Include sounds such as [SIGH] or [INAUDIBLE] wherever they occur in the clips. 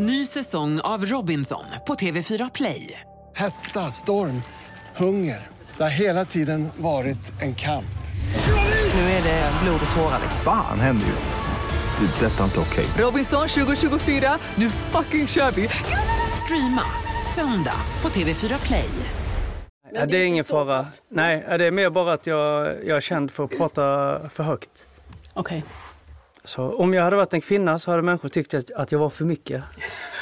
Ny säsong av Robinson på TV4 Play. Hetta, storm, hunger. Det har hela tiden varit en kamp. Nu är det blod och tårar. Fan händer just nu. Det. är Detta är inte okej. Robinson 2024, nu fucking kör vi! Streama söndag på TV4 Play. Ja, det är ingen fara. Nej, det är mer bara att jag, jag är känd för att prata för högt. Okej. Så om jag hade varit en kvinna så hade människor tyckt att, att jag var för mycket.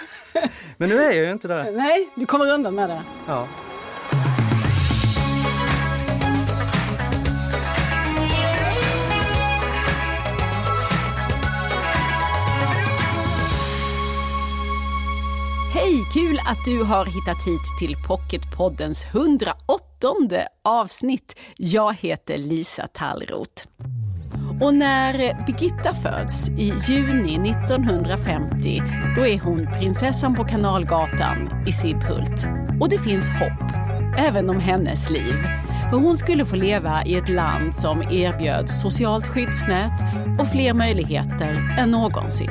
[LAUGHS] Men nu är jag ju inte det. Nej, du kommer undan med det. Ja. Hej, kul att du har hittat hit till Pocketpoddens 108 avsnitt. Jag heter Lisa Tallroth. Mm. Och när Birgitta föds i juni 1950, då är hon prinsessan på Kanalgatan i Sibbhult. Och det finns hopp, även om hennes liv. För hon skulle få leva i ett land som erbjöd socialt skyddsnät och fler möjligheter än någonsin.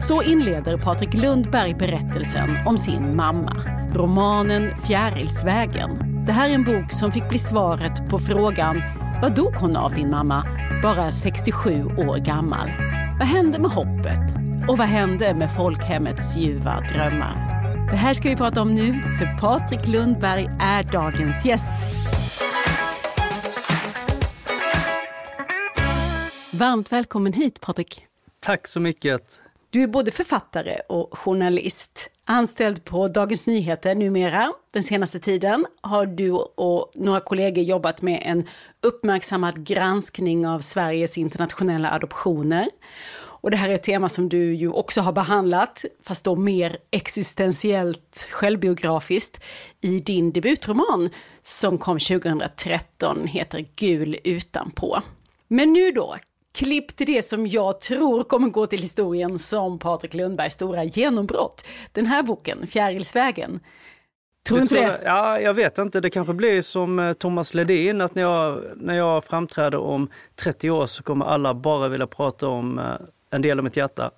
Så inleder Patrik Lundberg berättelsen om sin mamma. Romanen Fjärilsvägen. Det här är en bok som fick bli svaret på frågan vad dog hon av din mamma, bara 67 år gammal? Vad hände med hoppet? Och vad hände med folkhemmets ljuva drömmar? Det här ska vi prata om nu, för Patrik Lundberg är dagens gäst. Varmt välkommen hit Patrik. Tack så mycket. Du är både författare och journalist. Anställd på Dagens Nyheter numera. Den senaste tiden har du och några kollegor jobbat med en uppmärksammad granskning av Sveriges internationella adoptioner. Och det här är ett tema som du ju också har behandlat, fast då mer existentiellt självbiografiskt, i din debutroman som kom 2013, heter Gul utanpå. Men nu då, Klipp till det som jag tror kommer gå till historien som Patrik Lundbergs stora genombrott. Den här boken, Fjärilsvägen. Tror du inte det? Ja, jag vet inte. Det kanske blir som eh, Thomas Ledin, att när jag, när jag framträder om 30 år så kommer alla bara vilja prata om eh, en del av mitt hjärta.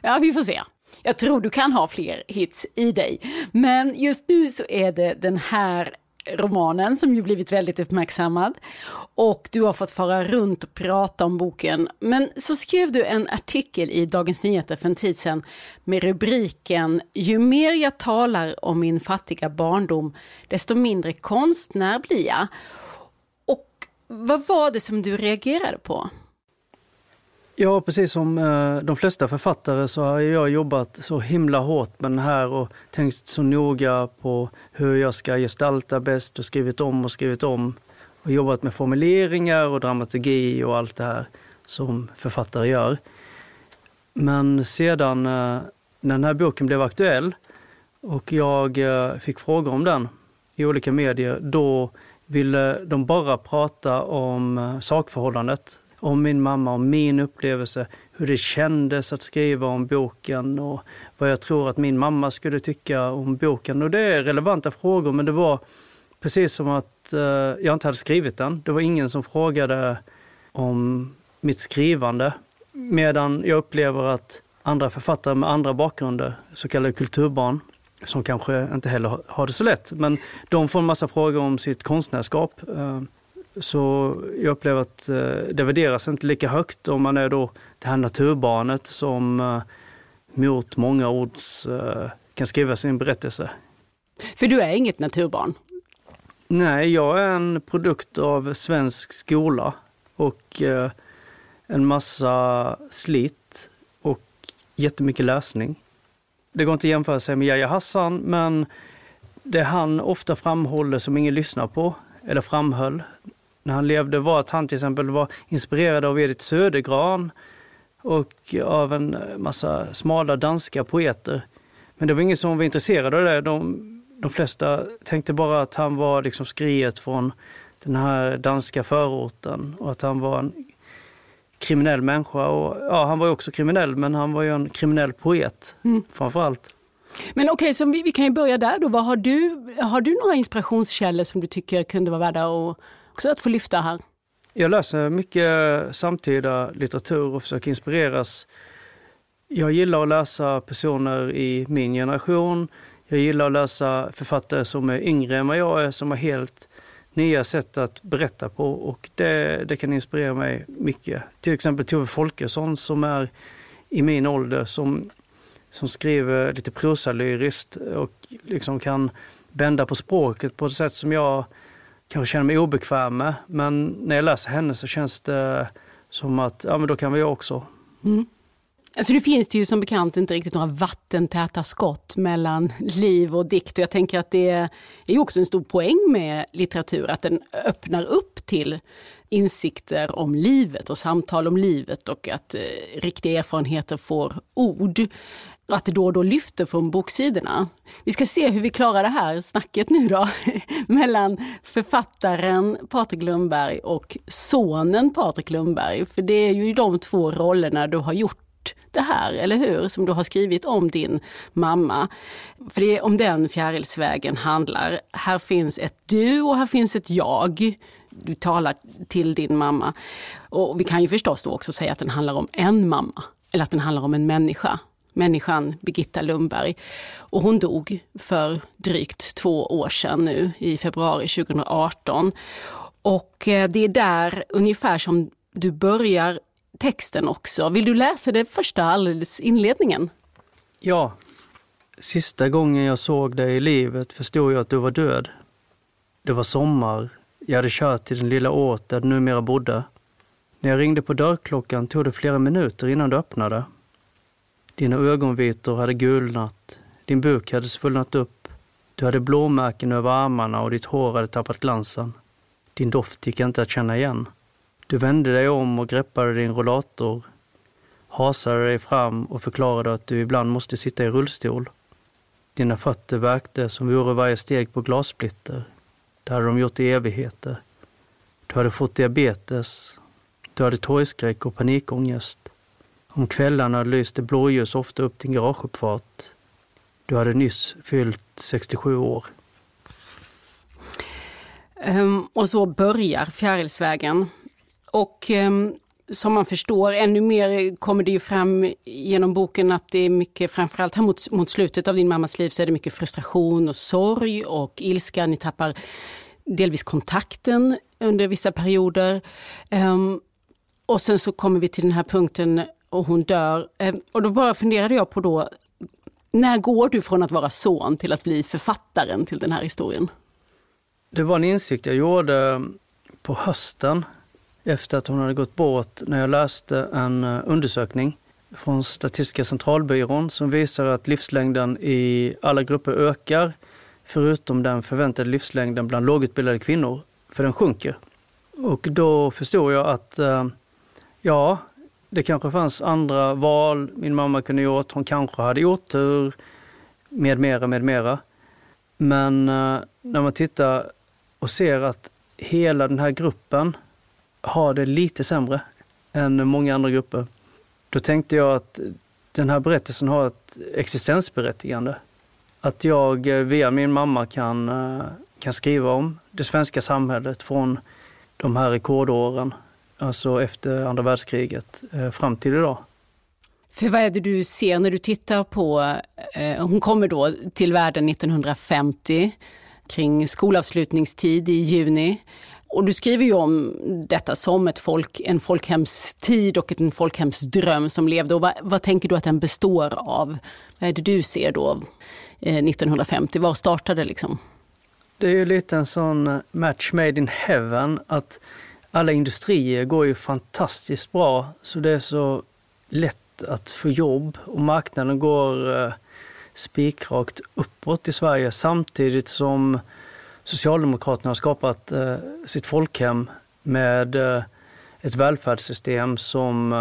Ja, vi får se. Jag tror du kan ha fler hits i dig. Men just nu så är det den här romanen som ju blivit väldigt uppmärksammad. Och du har fått fara runt och prata om boken. Men så skrev du en artikel i Dagens Nyheter för en tid sedan med rubriken Ju mer jag talar om min fattiga barndom, desto mindre konstnär blir jag. Och vad var det som du reagerade på? Ja, precis som eh, de flesta författare så har jag jobbat så himla hårt med den här och tänkt så noga på hur jag ska gestalta bäst och skrivit om och skrivit om. Och jobbat med formuleringar och dramaturgi och allt det här som författare gör. Men sedan eh, när den här boken blev aktuell och jag eh, fick frågor om den i olika medier, då ville de bara prata om sakförhållandet om min mamma, om min upplevelse, hur det kändes att skriva om boken och vad jag tror att min mamma skulle tycka om boken. Och det är relevanta frågor, men det var precis som att eh, jag inte hade skrivit den. Det var ingen som frågade om mitt skrivande. Medan jag upplever att andra författare med andra bakgrunder, så kallade kulturbarn, som kanske inte heller har- har det så lätt, men de får en massa frågor om sitt konstnärskap. Eh, så jag upplever att eh, det värderas inte lika högt om man är då det här naturbarnet som eh, mot många ords eh, kan skriva sin berättelse. För du är inget naturbarn. Nej, jag är en produkt av svensk skola och en massa slit och jättemycket läsning. Det går inte att jämföra sig med Yahya Hassan, men det han ofta framhåller som ingen lyssnar på, eller framhöll, när han levde var att han till exempel var inspirerad av Edith Södergran och av en massa smala danska poeter. Men det var ingen som var intresserad av det. De, de flesta tänkte bara att han var liksom skriet från den här danska förorten och att han var en kriminell människa. Och, ja, han var också kriminell, men han var ju en kriminell poet Mm. framför allt. Men okej, så vi, vi kan ju börja där då. Vad har, du, har du några inspirationskällor som du tycker kunde vara värda att, också att få lyfta här? Jag läser mycket samtida litteratur och försöker inspireras Jag gillar att läsa personer i min generation. Jag gillar att läsa författare som är yngre än vad jag är, som har helt nya sätt att berätta på och det, det kan inspirera mig mycket. Till exempel Tove Folkesson som är i min ålder som, som skriver lite prosalyriskt och liksom kan bända på språket på ett sätt som jag kanske känner mig obekväm med. Men när jag läser henne så känns det som att ja, men då kan vi också. Mm. Alltså det finns det ju som bekant inte riktigt några vattentäta skott mellan liv och dikt. Och jag tänker att det är också en stor poäng med litteratur, att den öppnar upp till insikter om livet och samtal om livet och att eh, riktiga erfarenheter får ord. Att det då och då lyfter från boksidorna. Vi ska se hur vi klarar det här snacket nu då [LAUGHS] mellan författaren Patrik Lundberg och sonen Patrik Lundberg. För det är ju de två rollerna du har gjort det här, eller hur? Som du har skrivit om din mamma. För det är om den fjärilsvägen handlar. Här finns ett du och här finns ett jag. Du talar till din mamma. Och vi kan ju förstås då också säga att den handlar om en mamma. Eller att den handlar om en människa. Människan Birgitta Lundberg. Och hon dog för drygt två år sedan nu i februari 2018. Och eh, det är där ungefär som du börjar texten också. Vill du läsa det första alldeles inledningen? Ja. Sista gången jag såg dig i livet förstod jag att du var död. Det var sommar. Jag hade kört till den lilla ort där du numera bodde. När jag ringde på dörrklockan tog det flera minuter innan du öppnade. Dina ögonvitor hade gulnat. Din buk hade svullnat upp. Du hade blåmärken över armarna och ditt hår hade tappat glansen. Din doft gick inte att känna igen. Du vände dig om och greppade din rollator, hasade dig fram och förklarade att du ibland måste sitta i rullstol. Dina fötter värkte som vore varje steg på glassplitter. Det hade de gjort i evigheter. Du hade fått diabetes. Du hade torgskräck och panikångest. Om kvällarna lyste blåljus ofta upp din garageuppfart. Du hade nyss fyllt 67 år. Um, och så börjar Fjärilsvägen. Och um, som man förstår, ännu mer kommer det ju fram genom boken att det är mycket, framförallt här mot, mot slutet av din mammas liv, så är det mycket frustration och sorg och ilska. Ni tappar delvis kontakten under vissa perioder. Um, och sen så kommer vi till den här punkten och hon dör. Eh, och då bara funderade jag på då, när går du från att vara son till att bli författaren till den här historien? Det var en insikt jag gjorde på hösten efter att hon hade gått bort när jag läste en eh, undersökning från Statistiska centralbyrån som visar att livslängden i alla grupper ökar förutom den förväntade livslängden bland lågutbildade kvinnor, för den sjunker. Och då förstod jag att eh, ja, det kanske fanns andra val min mamma kunde gjort. Hon kanske hade otur, med mera, med mera. Men eh, när man tittar och ser att hela den här gruppen har det lite sämre än många andra grupper. Då tänkte jag att den här berättelsen har ett existensberättigande. Att jag eh, via min mamma kan, eh, kan skriva om det svenska samhället från de här rekordåren, alltså efter andra världskriget, eh, fram till idag. För vad är det du ser när du tittar på, hon kommer då till världen 1950, kring skolavslutningstid i juni. Och du skriver ju om detta som ett folk, en folkhemstid och en folkhemsdröm som levde. Och vad, vad tänker du att den består av? Vad är det du ser då eh, 1950? Var startade det liksom? Det är ju lite en sån eh, match made in heaven att alla industrier går ju fantastiskt bra så det är så lätt att få jobb och marknaden går eh, spikrakt uppåt i Sverige samtidigt som Socialdemokraterna har skapat eh, sitt folkhem med eh, ett välfärdssystem som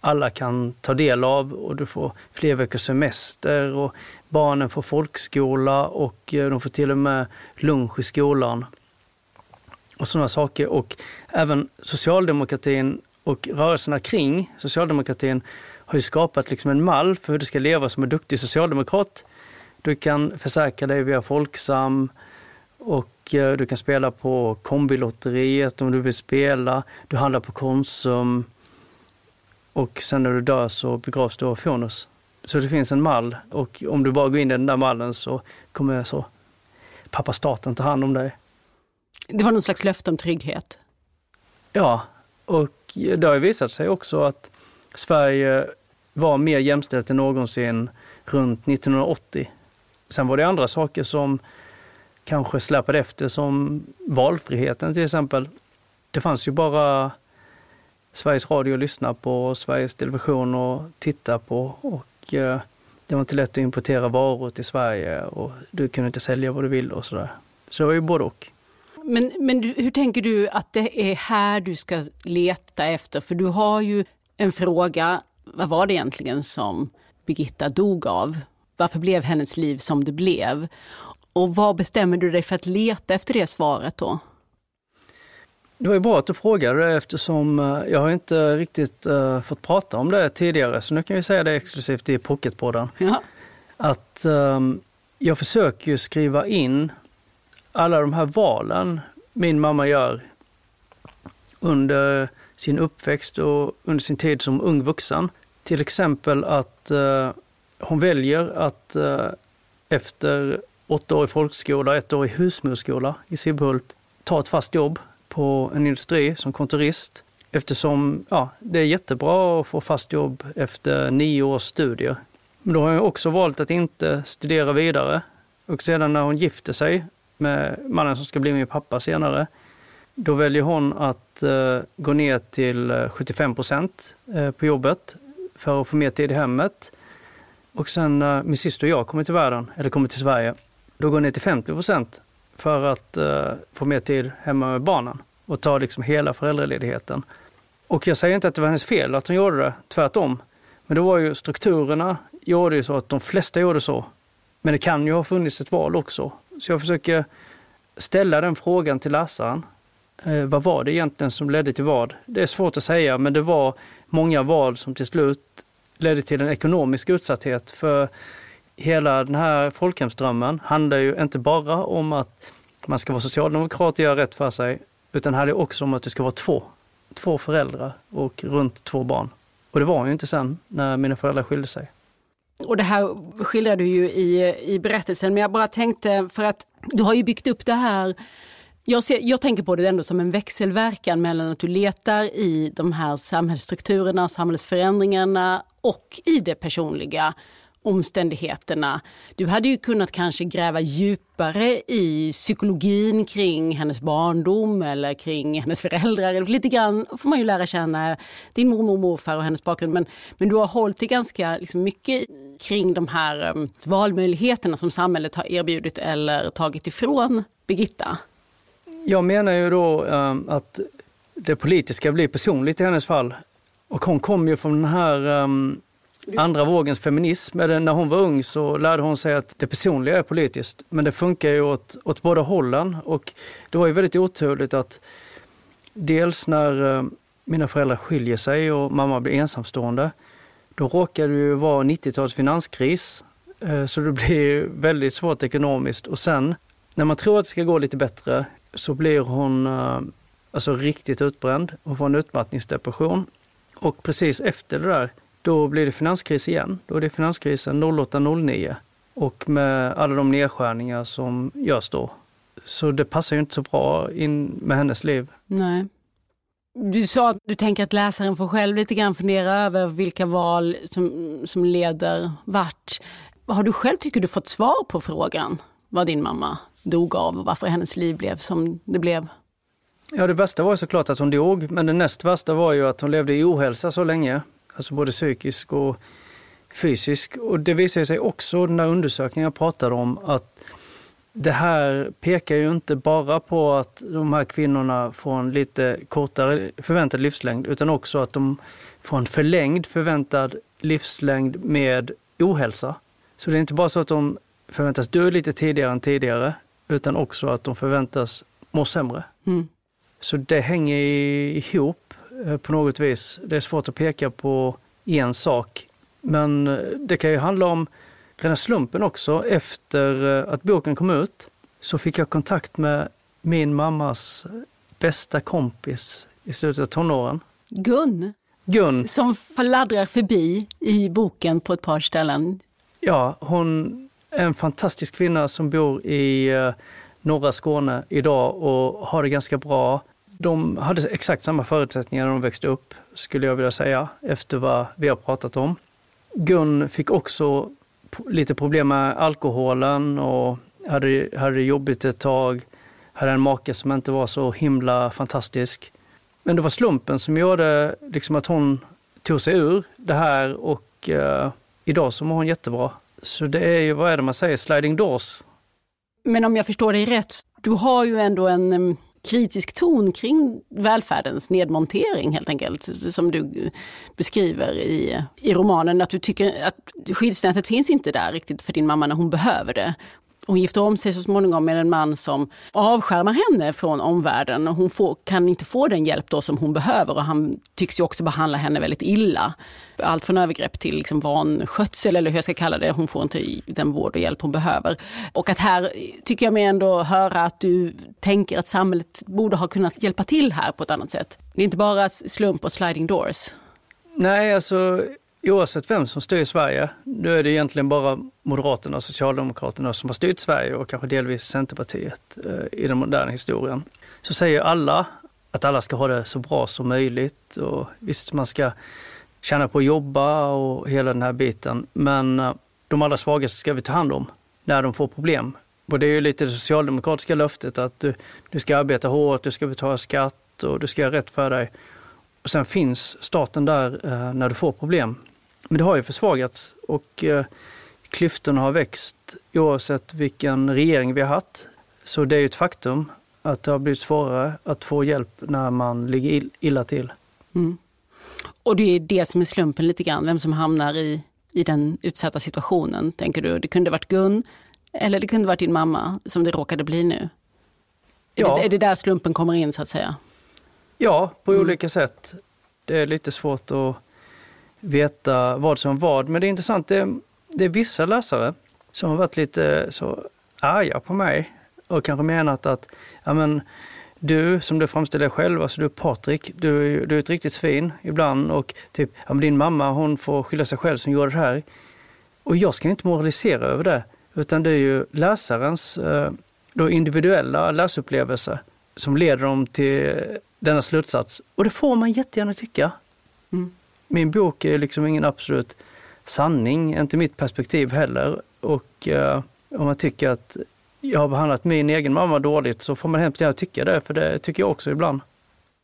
alla kan ta del av och du får fler veckors semester och barnen får folkskola och de får till och med lunch i skolan. Och sådana saker. Och även socialdemokratin och rörelserna kring socialdemokratin har ju skapat liksom en mall för hur du ska leva som en duktig socialdemokrat. Du kan försäkra dig via Folksam, och eh, du kan spela på kombilotteriet om du vill spela. Du handlar på Konsum. och sen när du dör så begravs du av Fonus. Så det finns en mall och om du bara går in i den där mallen så kommer så pappa staten ta hand om dig. Det var någon slags löfte om trygghet? Ja, och det har ju visat sig också att Sverige var mer jämställt än någonsin runt 1980. Sen var det andra saker som kanske släpade efter, som valfriheten till exempel. Det fanns ju bara Sveriges Radio att lyssna på, Sveriges Television att titta på och eh, det var inte lätt att importera varor till Sverige och du kunde inte sälja vad du ville och sådär. Så det var ju både och. Men, men hur tänker du att det är här du ska leta efter? För du har ju en fråga, vad var det egentligen som Birgitta dog av? Varför blev hennes liv som det blev? Och vad bestämmer du dig för att leta efter det svaret då? Det var ju bra att du frågade det eftersom eh, jag har inte riktigt uh, fått prata om det tidigare, så nu kan vi säga det exklusivt i Pocketpodden. Ja. Att um, jag försöker ju skriva in alla de här valen min mamma gör under sin uppväxt och under sin tid som ung vuxen. Till exempel att eh, hon väljer att eh, efter åtta år i folkskola, ett år i husmorsskola i Sibbhult, ta ett fast jobb på en industri som kontorist eftersom ja, det är jättebra att få fast jobb efter nio års studier. Men då har hon också valt att inte studera vidare och sedan när hon gifter sig med mannen som ska bli min pappa senare, då väljer hon att eh, gå ner till eh, 75 procent eh, på jobbet för att få mer tid i hemmet. Och sen när min syster och jag kommer till världen, eller kommer till Sverige, då går hon ner till 50 procent för att få mer tid hemma med barnen och ta liksom hela föräldraledigheten. Och jag säger inte att det var hennes fel att hon gjorde det, tvärtom. Men det var ju strukturerna gjorde ju så att de flesta gjorde så. Men det kan ju ha funnits ett val också. Så jag försöker ställa den frågan till läsaren. Eh, vad var det egentligen som ledde till vad? Det är svårt att säga, men det var många val som till slut ledde till en ekonomisk utsatthet. För hela den här folkhemsdrömmen handlar ju inte bara om att man ska vara socialdemokrat och göra rätt för sig, utan handlar också om att det ska vara två. Två föräldrar och runt två barn. Och det var ju inte sen när mina föräldrar skilde sig. Och det här skildrar du ju i, i berättelsen, men jag bara tänkte för att du har ju byggt upp det här. Jag, ser, jag tänker på det ändå som en växelverkan mellan att du letar i de här samhällsstrukturerna, samhällsförändringarna och i det personliga omständigheterna. Du hade ju kunnat kanske gräva djupare i psykologin kring hennes barndom eller kring hennes föräldrar. Lite grann får man ju lära känna din mormor och morfar och hennes bakgrund. Men, men du har hållit dig ganska liksom, mycket kring de här um, valmöjligheterna som samhället har erbjudit eller tagit ifrån Birgitta. Jag menar ju då um, att det politiska blir personligt i hennes fall. Och hon kom ju från den här um, andra vågens feminism. När hon var ung så lärde hon sig att det personliga är politiskt. Men det funkar ju åt, åt båda hållen. Och det var ju väldigt oturligt att dels när eh, mina föräldrar skiljer sig och mamma blir ensamstående, då råkade det ju vara 90-talets finanskris. Eh, så det blir väldigt svårt ekonomiskt. Och sen när man tror att det ska gå lite bättre så blir hon eh, alltså riktigt utbränd. Hon får en utmattningsdepression. Och precis efter det där då blir det finanskris igen. Då är det finanskrisen 08-09 och med alla de nedskärningar som görs då. Så det passar ju inte så bra in med hennes liv. Nej. Du sa att du tänker att läsaren får själv lite grann fundera över vilka val som, som leder vart. Har du själv, tycker du, fått svar på frågan vad din mamma dog av och varför hennes liv blev som det blev? Ja, det bästa var såklart att hon dog, men det näst värsta var ju att hon levde i ohälsa så länge alltså både psykisk och fysisk. Och det visar sig också, undersökningen jag pratade om, att det här pekar ju inte bara på att de här kvinnorna får en lite kortare förväntad livslängd, utan också att de får en förlängd förväntad livslängd med ohälsa. Så det är inte bara så att de förväntas dö lite tidigare än tidigare, utan också att de förväntas må sämre. Mm. Så det hänger ihop på något vis. Det är svårt att peka på en sak. Men eh, det kan ju handla om rena slumpen också. Efter eh, att boken kom ut så fick jag kontakt med min mammas bästa kompis i slutet av tonåren. Gun? Gun. Som fladdrar förbi i boken på ett par ställen. Ja, hon är en fantastisk kvinna som bor i eh, norra Skåne idag och har det ganska bra. De hade exakt samma förutsättningar när de växte upp, skulle jag vilja säga, efter vad vi har pratat om. Gun fick också lite problem med alkoholen och hade, hade det jobbigt ett tag. Hade en make som inte var så himla fantastisk. Men det var slumpen som gjorde liksom att hon tog sig ur det här och eh, idag så mår hon jättebra. Så det är ju, vad är det man säger, sliding doors. Men om jag förstår dig rätt, du har ju ändå en kritisk ton kring välfärdens nedmontering helt enkelt, som du beskriver i, i romanen. Att du tycker att skyddsnätet finns inte där riktigt för din mamma när hon behöver det. Hon gifter om sig så småningom med en man som avskärmar henne från omvärlden. Hon får, kan inte få den hjälp då som hon behöver och han tycks ju också behandla henne väldigt illa. Allt från övergrepp till liksom vanskötsel eller hur jag ska kalla det. Hon får inte den vård och hjälp hon behöver. Och att här tycker jag mig ändå höra att du tänker att samhället borde ha kunnat hjälpa till här på ett annat sätt. Det är inte bara slump och sliding doors. Nej, alltså oavsett vem som styr Sverige, nu är det egentligen bara Moderaterna och Socialdemokraterna som har styrt Sverige och kanske delvis Centerpartiet eh, i den moderna historien, så säger alla att alla ska ha det så bra som möjligt och visst, man ska tjäna på att jobba och hela den här biten, men eh, de allra svagaste ska vi ta hand om när de får problem. Och det är ju lite det socialdemokratiska löftet att du, du ska arbeta hårt, du ska betala skatt och du ska göra rätt för dig. Och sen finns staten där eh, när du får problem. Men det har ju försvagats och eh, klyftorna har växt oavsett vilken regering vi har haft. Så det är ju ett faktum att det har blivit svårare att få hjälp när man ligger illa till. Mm. Och det är det som är slumpen lite grann, vem som hamnar i, i den utsatta situationen, tänker du? Det kunde varit Gun eller det kunde varit din mamma som det råkade bli nu. Ja. Är, det, är det där slumpen kommer in så att säga? Ja, på mm. olika sätt. Det är lite svårt att veta vad som vad. Men det är intressant, det, det är vissa läsare som har varit lite så arga på mig och kanske menat att ja, men, du som du framställer dig själv, alltså du Patrik, du, du är ett riktigt svin ibland och typ, ja, men din mamma hon får skylla sig själv som gjorde det här. Och jag ska inte moralisera över det, utan det är ju läsarens eh, då individuella läsupplevelse som leder dem till denna slutsats. Och det får man jättegärna tycka. Mm min bok är liksom ingen absolut sanning, inte mitt perspektiv heller. Och eh, om man tycker att jag har behandlat min egen mamma dåligt så får man hemskt gärna tycka det, för det tycker jag också ibland.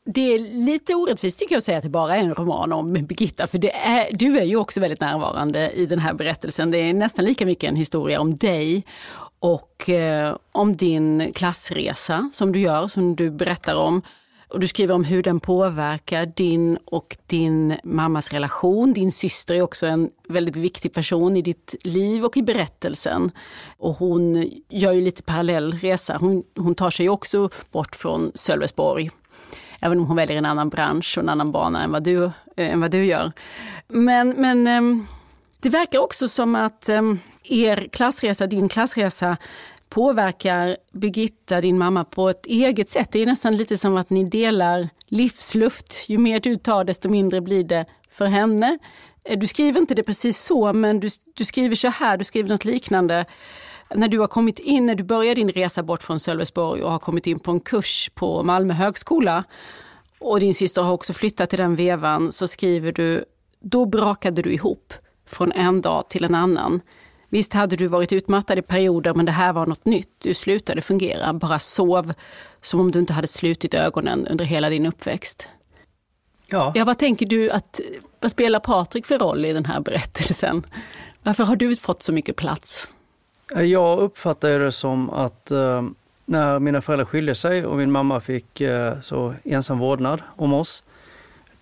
Det är lite orättvist tycker jag att säga att det bara är en roman om Birgitta, för det är, du är ju också väldigt närvarande i den här berättelsen. Det är nästan lika mycket en historia om dig och eh, om din klassresa som du gör, som du berättar om. Och du skriver om hur den påverkar din och din mammas relation. Din syster är också en väldigt viktig person i ditt liv och i berättelsen. Och hon gör ju lite parallell resa. Hon, hon tar sig också bort från Sölvesborg. Även om hon väljer en annan bransch och en annan bana än vad du, äh, än vad du gör. Men, men ähm, det verkar också som att ähm, er klassresa, din klassresa, påverkar Birgitta, din mamma, på ett eget sätt. Det är nästan lite som att ni delar livsluft. Ju mer du tar, desto mindre blir det för henne. Eh, du skriver inte det precis så, men du, du skriver så här, du skriver något liknande. När du har kommit in, när du börjar din resa bort från Sölvesborg och har kommit in på en kurs på Malmö högskola och din syster har också flyttat till den vevan, så skriver du, då brakade du ihop från en dag till en annan. Visst hade du varit utmattad i perioder, men det här var något nytt. Du slutade fungera, bara sov som om du inte hade slutit ögonen under hela din uppväxt. Ja. ja, vad tänker du att, vad spelar Patrik för roll i den här berättelsen? Varför har du fått så mycket plats? Jag uppfattar det som att eh, när mina föräldrar skilde sig och min mamma fick eh, så ensam vårdnad om oss,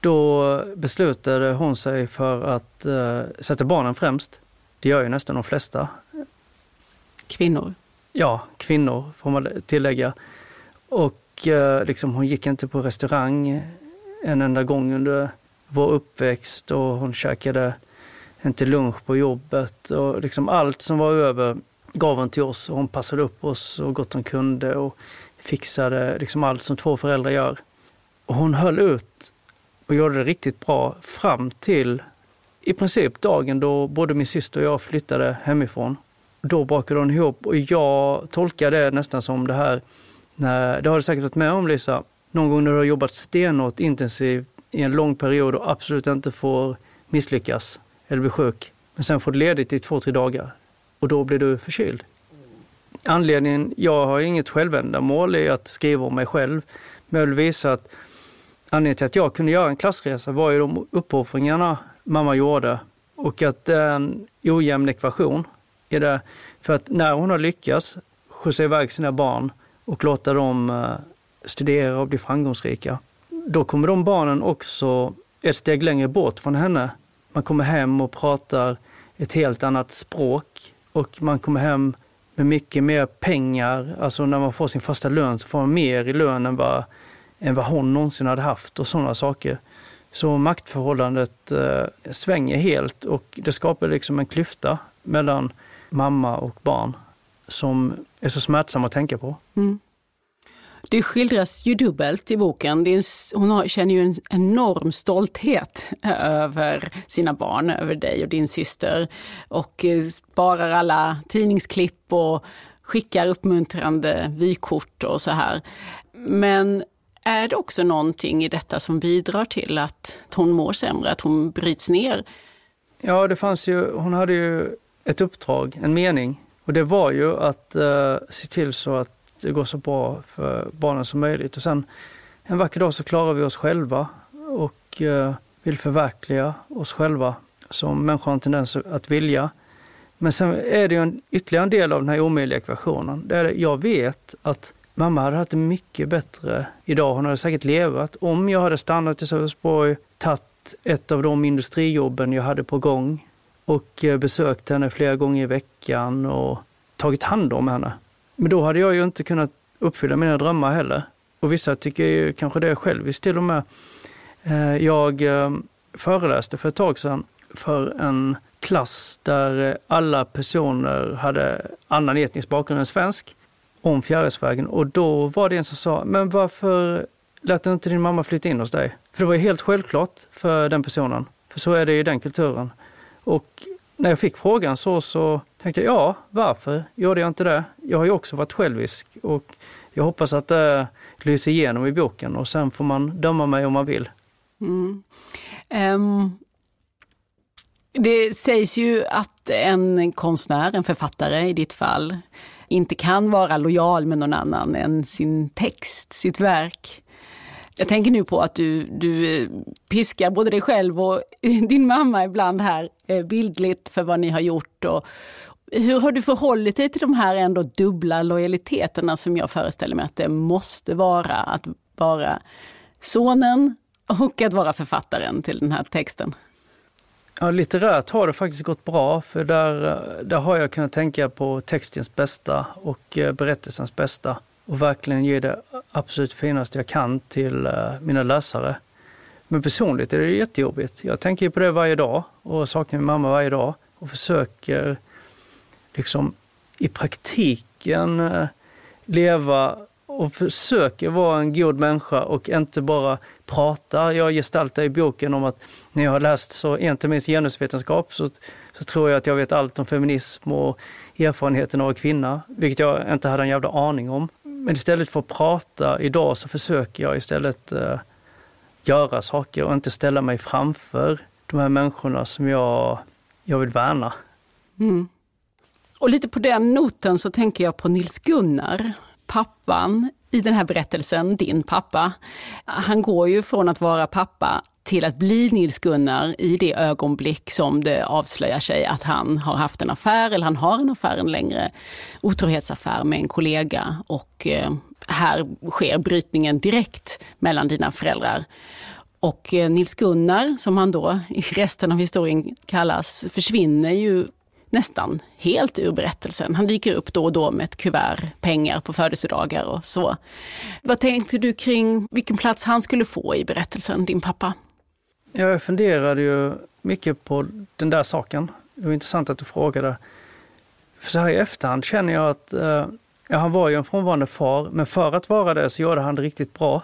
då beslutade hon sig för att eh, sätta barnen främst. Det gör ju nästan de flesta. Kvinnor? Ja, kvinnor får man tillägga. Och eh, liksom, hon gick inte på restaurang en enda gång under vår uppväxt och hon käkade inte lunch på jobbet. Och liksom allt som var över gav hon till oss och hon passade upp oss så gott hon kunde och fixade liksom allt som två föräldrar gör. Och hon höll ut och gjorde det riktigt bra fram till i princip dagen då både min syster och jag flyttade hemifrån. Då brakade hon ihop och jag tolkar det nästan som det här, när, det har du säkert varit med om Lisa, någon gång när du har jobbat stenhårt intensivt i en lång period och absolut inte får misslyckas eller bli sjuk. Men sen får du ledigt i två, tre dagar och då blir du förkyld. Anledningen, jag har inget självändamål i att skriva om mig själv, men jag vill visa att anledningen till att jag kunde göra en klassresa var ju de uppoffringarna mamma gjorde och att det är en ojämn ekvation i det. För att när hon har lyckats skjutsa iväg sina barn och låta dem eh, studera och bli framgångsrika, då kommer de barnen också ett steg längre bort från henne. Man kommer hem och pratar ett helt annat språk och man kommer hem med mycket mer pengar. Alltså när man får sin första lön så får man mer i lön än vad, än vad hon någonsin hade haft och sådana saker. Så maktförhållandet eh, svänger helt och det skapar liksom en klyfta mellan mamma och barn som är så smärtsam att tänka på. Mm. Det skildras ju dubbelt i boken. Hon har, känner ju en enorm stolthet eh, över sina barn, över dig och din syster och eh, sparar alla tidningsklipp och skickar uppmuntrande vykort och så här. Men är det också någonting i detta som bidrar till att hon mår sämre, att hon bryts ner? Ja, det fanns ju, hon hade ju ett uppdrag, en mening. Och det var ju att eh, se till så att det går så bra för barnen som möjligt. Och sen en vacker dag så klarar vi oss själva och eh, vill förverkliga oss själva som människor har en tendens att vilja. Men sen är det ju en, ytterligare en del av den här omöjliga ekvationen. Där jag vet att Mamma hade haft det mycket bättre idag. Hon hade säkert levat. Om jag hade stannat i Sölvesborg, tagit ett av de industrijobben jag hade på gång och eh, besökt henne flera gånger i veckan och tagit hand om henne. Men då hade jag ju inte kunnat uppfylla mina drömmar heller. Och vissa tycker ju kanske det är själviskt till och med. Eh, jag eh, föreläste för ett tag sedan för en klass där alla personer hade annan etnisk bakgrund än svensk om Fjärilsvägen och då var det en som sa, men varför lät du inte din mamma flytta in hos dig? För det var ju helt självklart för den personen, för så är det i den kulturen. Och när jag fick frågan så, så tänkte jag, ja, varför gjorde jag inte det? Jag har ju också varit självisk och jag hoppas att det lyser igenom i boken och sen får man döma mig om man vill. Mm. Um, det sägs ju att en konstnär, en författare i ditt fall, inte kan vara lojal med någon annan än sin text, sitt verk. Jag tänker nu på att du, du eh, piskar både dig själv och [LAUGHS] din mamma ibland här eh, bildligt för vad ni har gjort. Och hur har du förhållit dig till de här ändå dubbla lojaliteterna som jag föreställer mig att det måste vara att vara sonen och att vara författaren till den här texten? Ja, litterärt har det faktiskt gått bra för där, där har jag kunnat tänka på textens bästa och eh, berättelsens bästa och verkligen ge det absolut finaste jag kan till eh, mina läsare. Men personligt är det jättejobbigt. Jag tänker på det varje dag och saknar min mamma varje dag och försöker liksom i praktiken eh, leva och försöker vara en god människa och inte bara prata. Jag gestaltar i boken om att när jag har läst så en termins genusvetenskap så, så tror jag att jag vet allt om feminism och erfarenheten av kvinna, vilket jag inte hade en jävla aning om. Men istället för att prata idag så försöker jag istället eh, göra saker och inte ställa mig framför de här människorna som jag, jag vill värna. Mm. Och lite på den noten så tänker jag på Nils Gunnar pappan i den här berättelsen, din pappa, han går ju från att vara pappa till att bli Nils-Gunnar i det ögonblick som det avslöjar sig att han har haft en affär, eller han har en affär en längre otrohetsaffär med en kollega. Och eh, här sker brytningen direkt mellan dina föräldrar. Och eh, Nils-Gunnar, som han då i resten av historien kallas, försvinner ju nästan helt ur berättelsen. Han dyker upp då och då med ett kuvert pengar på födelsedagar och så. Vad tänkte du kring vilken plats han skulle få i berättelsen, din pappa? Jag funderade ju mycket på den där saken. Det var intressant att du frågade. För så här i efterhand känner jag att eh, ja, han var ju en frånvarande far, men för att vara det så gjorde han det riktigt bra.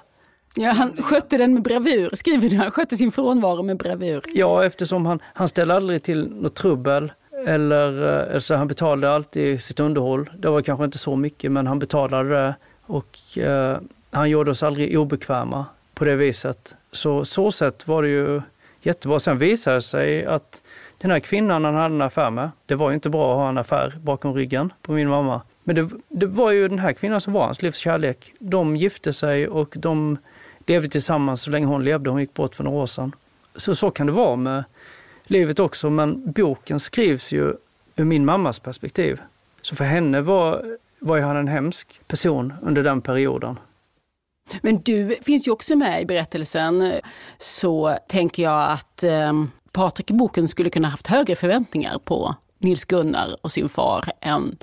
Ja, han skötte den med bravur, skriver du. Han skötte sin frånvaro med bravur. Ja, eftersom han, han ställde aldrig till något trubbel. Eller, alltså han betalade alltid sitt underhåll. Det var kanske inte så mycket, men han betalade det. Och eh, han gjorde oss aldrig obekväma på det viset. Så så sätt var det ju jättebra. Sen visade det sig att den här kvinnan han hade en affär med, det var ju inte bra att ha en affär bakom ryggen på min mamma. Men det, det var ju den här kvinnan som var hans livs kärlek. De gifte sig och de levde tillsammans så länge hon levde. Hon gick bort för några år sedan. Så så kan det vara med livet också, men boken skrivs ju ur min mammas perspektiv. Så för henne var, var han en hemsk person under den perioden. Men du finns ju också med i berättelsen, så tänker jag att eh, Patrik i boken skulle kunna haft högre förväntningar på Nils Gunnar och sin far än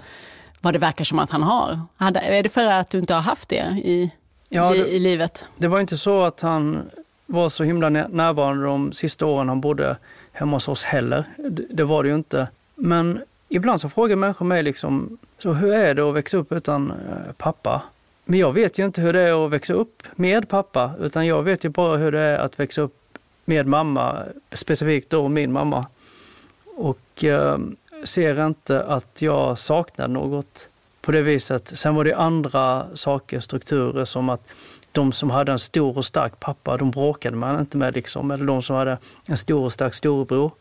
vad det verkar som att han har. Är det för att du inte har haft det i, ja, i, i livet? Det var inte så att han var så himla närvarande de sista åren han bodde hemma hos oss heller. Det, det var det ju inte. Men ibland så frågar människor mig liksom, så hur är det att växa upp utan eh, pappa? Men jag vet ju inte hur det är att växa upp med pappa, utan jag vet ju bara hur det är att växa upp med mamma, specifikt då min mamma. Och eh, ser inte att jag saknar något på det viset. Sen var det andra saker, strukturer som att de som hade en stor och stark pappa, de bråkade man inte med. Liksom. Eller de som hade en stor och stark storebror.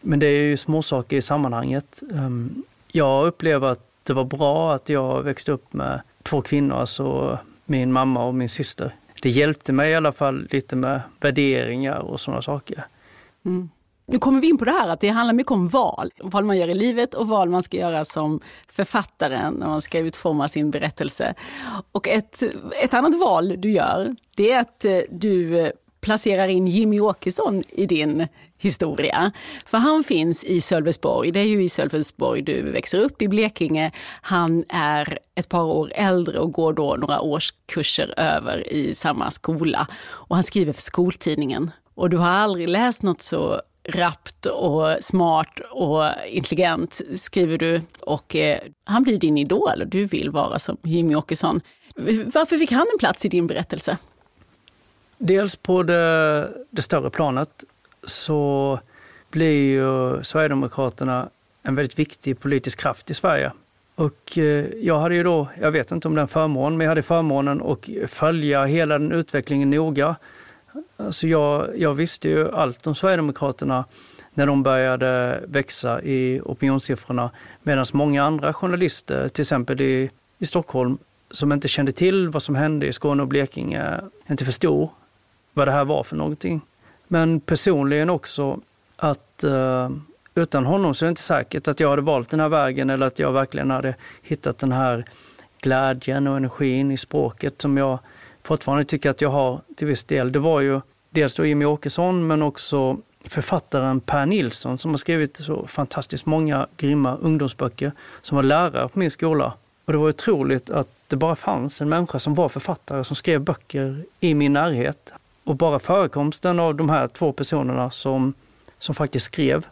Men det är ju småsaker i sammanhanget. Ehm, jag upplever att det var bra att jag växte upp med två kvinnor, alltså min mamma och min syster. Det hjälpte mig i alla fall lite med värderingar och sådana saker. Mm. Nu kommer vi in på det här att det handlar mycket om val. Val man gör i livet och val man ska göra som författare när man ska utforma sin berättelse. Och ett, ett annat val du gör, det är att eh, du eh, placerar in Jimmy Åkesson i din historia. För han finns i Sölvesborg. Det är ju i Sölvesborg du växer upp i Blekinge. Han är ett par år äldre och går då några årskurser över i samma skola. Och han skriver för skoltidningen. Och du har aldrig läst något så rappt och smart och intelligent, skriver du. Och eh, han blir din idol och du vill vara som Jimmy Åkesson. Varför fick han en plats i din berättelse? Dels på det, det större planet så blir ju Sverigedemokraterna en väldigt viktig politisk kraft i Sverige. Och eh, jag hade ju då, jag vet inte om den förmånen, men jag hade förmånen att följa hela den utvecklingen noga. Alltså jag, jag visste ju allt om Sverigedemokraterna när de började växa i opinionssiffrorna. Medan många andra journalister, till exempel i, i Stockholm, som inte kände till vad som hände i Skåne och Blekinge, inte förstod vad det här var för någonting. Men personligen också att eh, utan honom så är det inte säkert att jag hade valt den här vägen eller att jag verkligen hade hittat den här glädjen och energin i språket som jag fortfarande tycker att jag har till viss del. Det var ju dels då Jimmy Åkesson men också författaren Per Nilsson som har skrivit så fantastiskt många grymma ungdomsböcker som var lärare på min skola. Och det var otroligt att det bara fanns en människa som var författare som skrev böcker i min närhet. Och bara förekomsten av de här två personerna som, som faktiskt skrev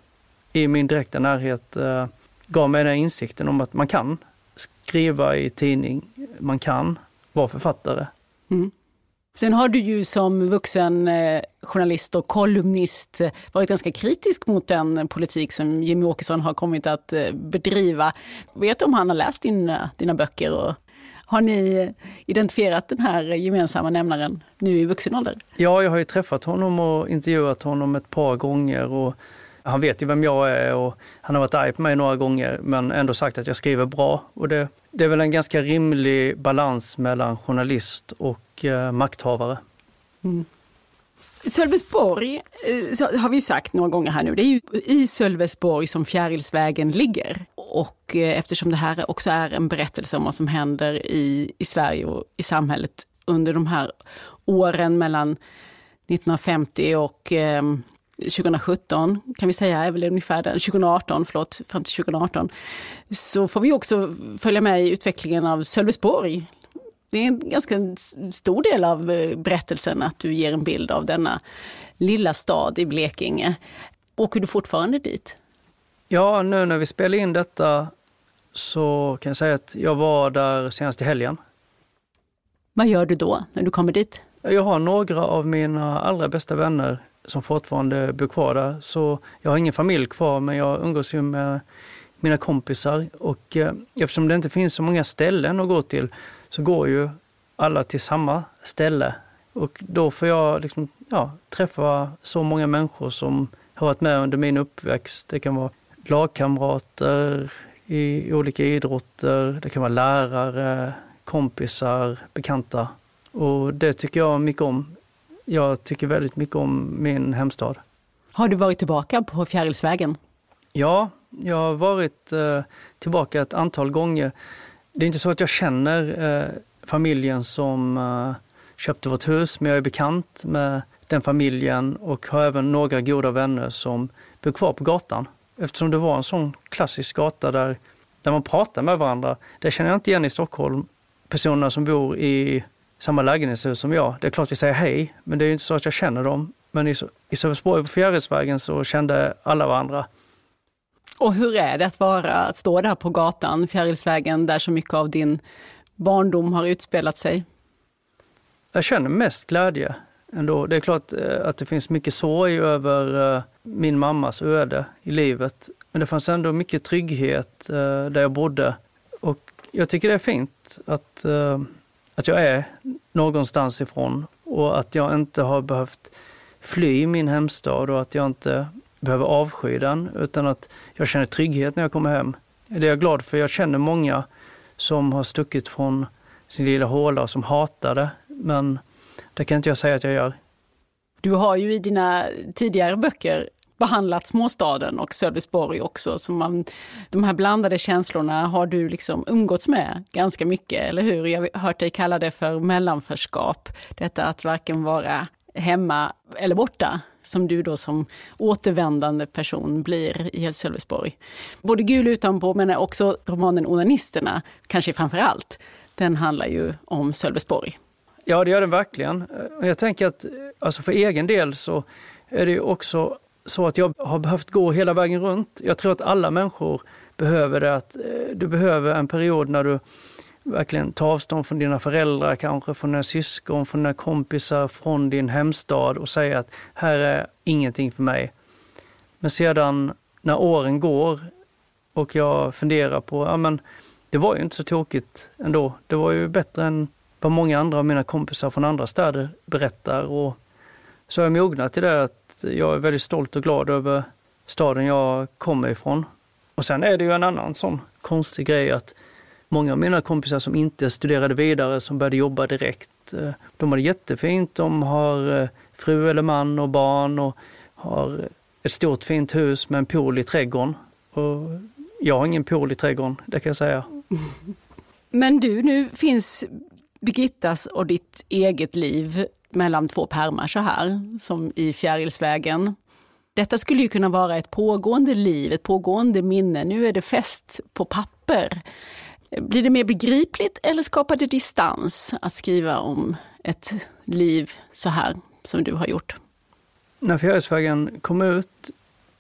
i min direkta närhet eh, gav mig den insikten om att man kan skriva i tidning, man kan vara författare. Mm. Sen har du ju som vuxen eh, journalist och kolumnist eh, varit ganska kritisk mot den politik som Jimmy Åkesson har kommit att eh, bedriva. Vet du om han har läst dina, dina böcker och har ni identifierat den här gemensamma nämnaren nu i vuxen ålder? Ja, jag har ju träffat honom och intervjuat honom ett par gånger. Och han vet ju vem jag är och han har varit arg på mig några gånger men ändå sagt att jag skriver bra. Och det, det är väl en ganska rimlig balans mellan journalist och eh, makthavare. Mm. Sölvesborg eh, har vi sagt några gånger här nu. Det är ju i Sölvesborg som Fjärilsvägen ligger. Och eh, eftersom det här också är en berättelse om vad som händer i, i Sverige och i samhället under de här åren mellan 1950 och eh, 2017 kan vi säga, är väl ungefär den, 2018, förlåt, fram till 2018, så får vi också följa med i utvecklingen av Sölvesborg. Det är en ganska stor del av eh, berättelsen att du ger en bild av denna lilla stad i Blekinge. Åker du fortfarande dit? Ja, nu när vi spelar in detta så kan jag säga att jag var där senast i helgen. Vad gör du då när du kommer dit? Jag har några av mina allra bästa vänner som fortfarande bor kvar där. Så jag har ingen familj kvar men jag umgås ju med mina kompisar och eh, eftersom det inte finns så många ställen att gå till så går ju alla till samma ställe. Och då får jag liksom, ja, träffa så många människor som har varit med under min uppväxt. Det kan vara lagkamrater i olika idrotter, det kan vara lärare, kompisar, bekanta. Och det tycker jag mycket om. Jag tycker väldigt mycket om min hemstad. Har du varit tillbaka på Fjärilsvägen? Ja, jag har varit eh, tillbaka ett antal gånger. Det är inte så att jag känner eh, familjen som eh, köpte vårt hus, men jag är bekant med den familjen och har även några goda vänner som bor kvar på gatan. Eftersom det var en sån klassisk gata där, där man pratar med varandra. Det känner jag inte igen i Stockholm. Personerna som bor i samma lägenhetshus som jag. Det är klart vi säger hej, men det är inte så att jag känner dem. Men i, i Sölvesborg på Fjärilsvägen så kände alla varandra. Och hur är det att vara, att stå där på gatan, Fjärilsvägen, där så mycket av din barndom har utspelat sig? Jag känner mest glädje ändå. Det är klart eh, att det finns mycket sorg över eh, min mammas öde i livet. Men det fanns ändå mycket trygghet eh, där jag bodde. Och jag tycker det är fint att, att jag är någonstans ifrån och att jag inte har behövt fly min hemstad och att jag inte behöver avsky den utan att jag känner trygghet när jag kommer hem. Det är jag glad för. Jag känner många som har stuckit från sin lilla håla och som hatar det. Men det kan inte jag säga att jag gör. Du har ju i dina tidigare böcker behandlat småstaden och Sölvesborg också. Så man, de här blandade känslorna har du liksom umgåtts med ganska mycket, eller hur? Jag har hört dig kalla det för mellanförskap. Detta att varken vara hemma eller borta som du då som återvändande person blir i Sölvesborg. Både Gul utanpå men också romanen Onanisterna, kanske framför allt, den handlar ju om Sölvesborg. Ja, det gör den verkligen. Jag tänker att alltså för egen del så är det också så att jag har behövt gå hela vägen runt. Jag tror att alla människor behöver det. Att eh, du behöver en period när du verkligen tar avstånd från dina föräldrar, kanske från dina syskon, från dina kompisar, från din hemstad och säger att här är ingenting för mig. Men sedan när åren går och jag funderar på, ja men det var ju inte så tokigt ändå. Det var ju bättre än vad många andra av mina kompisar från andra städer berättar. Och så har jag mognat till det att jag är väldigt stolt och glad över staden jag kommer ifrån. Och sen är det ju en annan sån konstig grej att många av mina kompisar som inte studerade vidare, som började jobba direkt, eh, de har det jättefint. De har eh, fru eller man och barn och har ett stort fint hus med en pool i trädgården. Och jag har ingen pool i trädgården, det kan jag säga. [LAUGHS] Men du, nu finns Birgittas och ditt eget liv mellan två pärmar så här, som i Fjärilsvägen. Detta skulle ju kunna vara ett pågående liv, ett pågående minne. Nu är det fest på papper. Blir det mer begripligt eller skapar det distans att skriva om ett liv så här som du har gjort? När Fjärilsvägen kom ut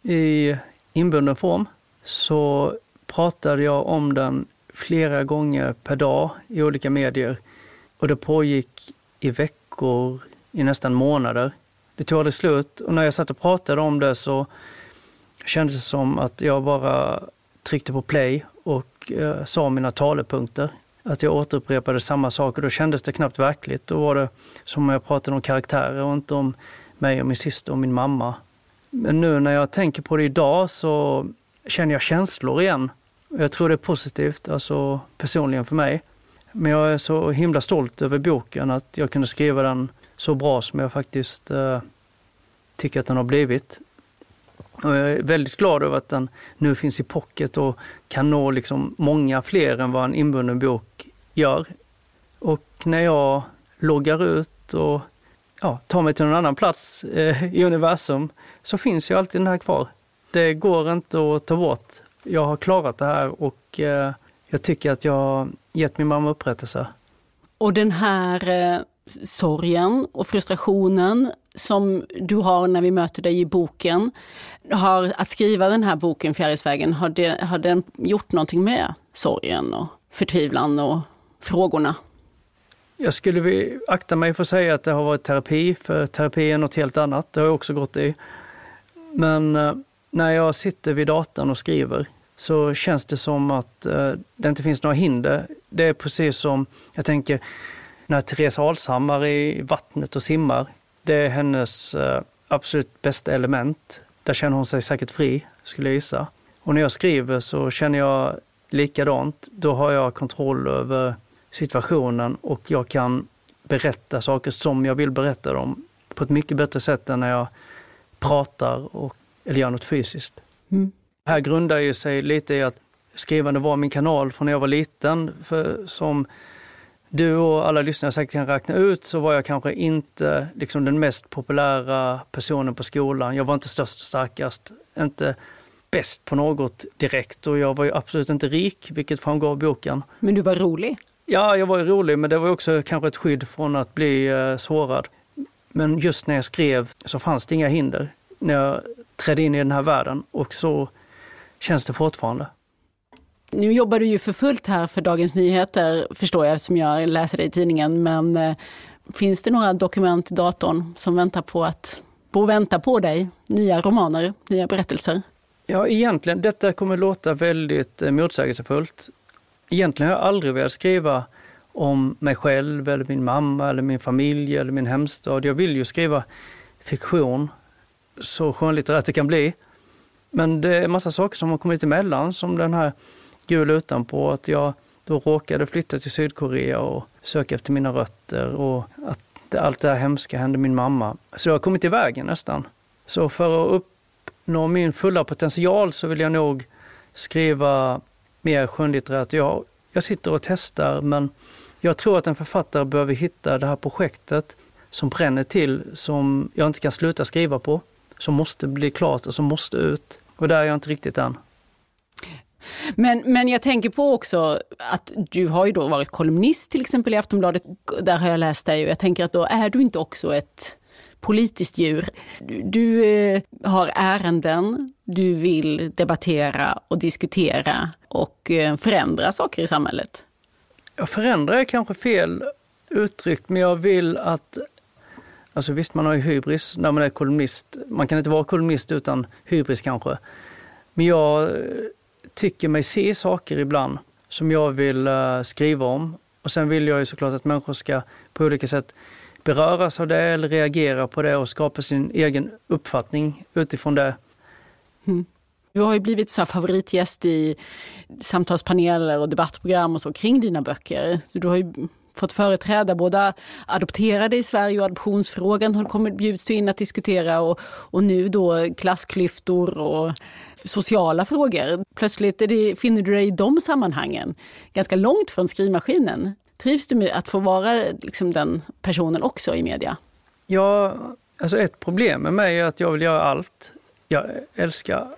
i inbunden form så pratade jag om den flera gånger per dag i olika medier och det pågick i veckor, i nästan månader. Det tog aldrig slut och när jag satt och pratade om det så kändes det som att jag bara tryckte på play och eh, sa mina talepunkter. Att jag återupprepade samma saker. Då kändes det knappt verkligt. Då var det som om jag pratade om karaktärer och inte om mig och min syster och min mamma. Men nu när jag tänker på det idag så känner jag känslor igen. Jag tror det är positivt, alltså personligen för mig. Men jag är så himla stolt över boken, att jag kunde skriva den så bra som jag faktiskt eh, tycker att den har blivit. Och jag är väldigt glad över att den nu finns i pocket och kan nå liksom många fler än vad en inbunden bok gör. Och när jag loggar ut och ja, tar mig till någon annan plats eh, i universum så finns ju alltid den här kvar. Det går inte att ta bort. Jag har klarat det här och eh, jag tycker att jag har gett min mamma upprättelse. Och den här eh, sorgen och frustrationen som du har när vi möter dig i boken, har, att skriva den här boken Fjärilsvägen, har, det, har den gjort någonting med sorgen och förtvivlan och frågorna? jag skulle akta mig för att säga att det har varit terapi, för terapi är något helt annat. Det har jag också gått i. Men eh, när jag sitter vid datorn och skriver så känns det som att eh, det inte finns några hinder. Det är precis som, jag tänker, när Therese Alshammar är i vattnet och simmar. Det är hennes eh, absolut bästa element. Där känner hon sig säkert fri, skulle jag gissa. Och när jag skriver så känner jag likadant. Då har jag kontroll över situationen och jag kan berätta saker som jag vill berätta dem på ett mycket bättre sätt än när jag pratar och, eller gör något fysiskt. Mm. Här grundar ju sig lite i att skrivande var min kanal från när jag var liten. För som du och alla lyssnare säkert kan räkna ut så var jag kanske inte liksom den mest populära personen på skolan. Jag var inte störst och starkast, inte bäst på något direkt och jag var ju absolut inte rik, vilket framgår av boken. Men du var rolig? Ja, jag var ju rolig, men det var också kanske ett skydd från att bli eh, sårad. Men just när jag skrev så fanns det inga hinder när jag trädde in i den här världen och så känns det fortfarande. Nu jobbar du ju för fullt här för Dagens Nyheter, förstår jag, som jag läser dig i tidningen. Men eh, finns det några dokument i datorn som väntar på att på vänta på dig? Nya romaner, nya berättelser? Ja, egentligen, detta kommer låta väldigt eh, motsägelsefullt. Egentligen har jag aldrig velat skriva om mig själv, eller min mamma, eller min familj eller min hemstad. Jag vill ju skriva fiktion, så skönlitterärt det kan bli. Men det är massa saker som har kommit emellan, som den här gul utanpå, att jag då råkade flytta till Sydkorea och söka efter mina rötter och att allt det här hemska hände min mamma. Så jag har kommit i vägen nästan. Så för att uppnå min fulla potential så vill jag nog skriva mer skönlitterärt. Jag, jag sitter och testar men jag tror att en författare behöver hitta det här projektet som bränner till, som jag inte kan sluta skriva på, som måste bli klart och som måste ut. Och där är jag inte riktigt än. Men, men jag tänker på också att du har ju då varit kolumnist till exempel i Aftonbladet. Där har jag läst dig och jag tänker att då är du inte också ett politiskt djur. Du, du eh, har ärenden, du vill debattera och diskutera och eh, förändra saker i samhället. Jag förändra är kanske fel uttryckt, men jag vill att Alltså visst, man har ju hybris när man är kolumnist. Man kan inte vara kolumnist utan hybris kanske. Men jag tycker mig se saker ibland som jag vill eh, skriva om. Och sen vill jag ju såklart att människor ska på olika sätt beröras av det eller reagera på det och skapa sin egen uppfattning utifrån det. Mm. Du har ju blivit så favoritgäst i samtalspaneler och debattprogram och så kring dina böcker. Du har ju fått företräda både adopterade i Sverige och adoptionsfrågan har kommit, bjuds in att diskutera och, och nu då klassklyftor och sociala frågor. Plötsligt det, finner du dig i de sammanhangen ganska långt från skrivmaskinen. Trivs du med att få vara liksom, den personen också i media? Ja, alltså ett problem med mig är att jag vill göra allt. Jag älskar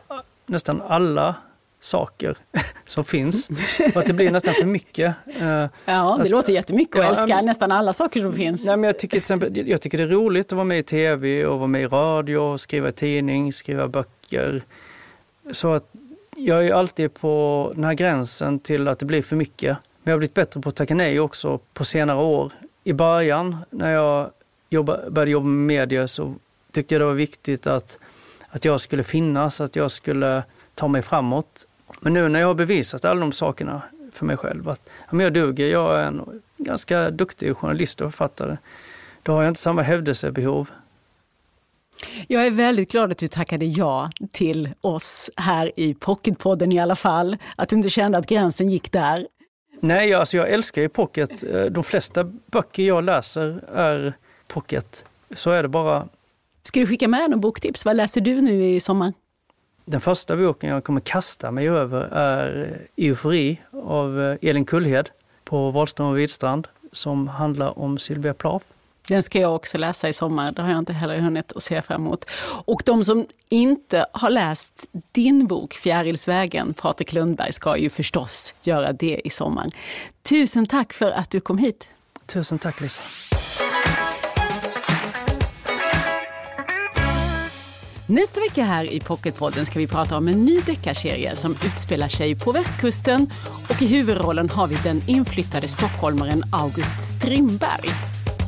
nästan alla saker [LAUGHS] som finns. Och att det blir nästan för mycket. Eh, ja, det att, låter jättemycket att ja, älska nästan alla saker som finns. Nej, men jag, tycker till exempel, jag tycker det är roligt att vara med i tv och vara med i radio, skriva tidning, skriva böcker. Så att jag är alltid på den här gränsen till att det blir för mycket. Men jag har blivit bättre på att tacka nej också på senare år. I början när jag jobba, började jobba med media så tyckte jag det var viktigt att, att jag skulle finnas, att jag skulle ta mig framåt. Men nu när jag har bevisat alla de sakerna för mig själv, att ja, jag duger, jag är en ganska duktig journalist och författare, då har jag inte samma hävdelsebehov. Jag är väldigt glad att du tackade ja till oss här i Pocketpodden i alla fall. Att du inte kände att gränsen gick där. Nej, alltså jag älskar ju pocket. Eh, de flesta böcker jag läser är pocket. Så är det bara. Ska du skicka med någon boktips? Vad läser du nu i sommar? Den första boken jag kommer kasta mig över är Eufori av eh, Elin Kullhed på Wahlström och Widstrand som handlar om Sylvia Plath. Den ska jag också läsa i sommar, det har jag inte heller hunnit att se fram emot. Och de som inte har läst din bok Fjärilsvägen, Patrik Lundberg, ska ju förstås göra det i sommar. Tusen tack för att du kom hit. Tusen tack Lisa. Nästa vecka här i Pocketpodden ska vi prata om en ny deckarserie som utspelar sig på västkusten och i huvudrollen har vi den inflyttade stockholmaren August Strindberg.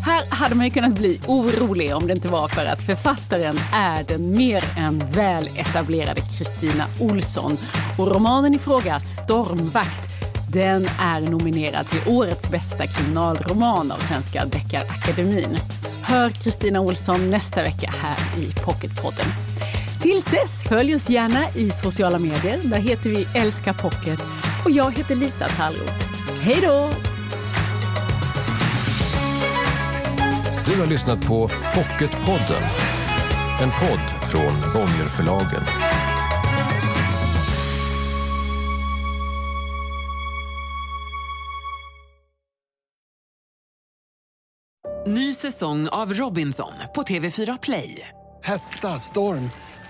Här hade man ju kunnat bli orolig om det inte var för att författaren är den mer än väl etablerade Kristina Olsson. Och romanen i fråga, Stormvakt, den är nominerad till årets bästa kriminalroman av Svenska Deckarakademin. Hör Kristina Olsson nästa vecka här i Pocketpodden. Tills dess, följ oss gärna i sociala medier. Där heter vi Älska Pocket och jag heter Lisa Tallroth. Hej då! Du har lyssnat på Pocketpodden. En podd från Bonnierförlagen. Ny säsong av Robinson på TV4 Play. Hetta, storm,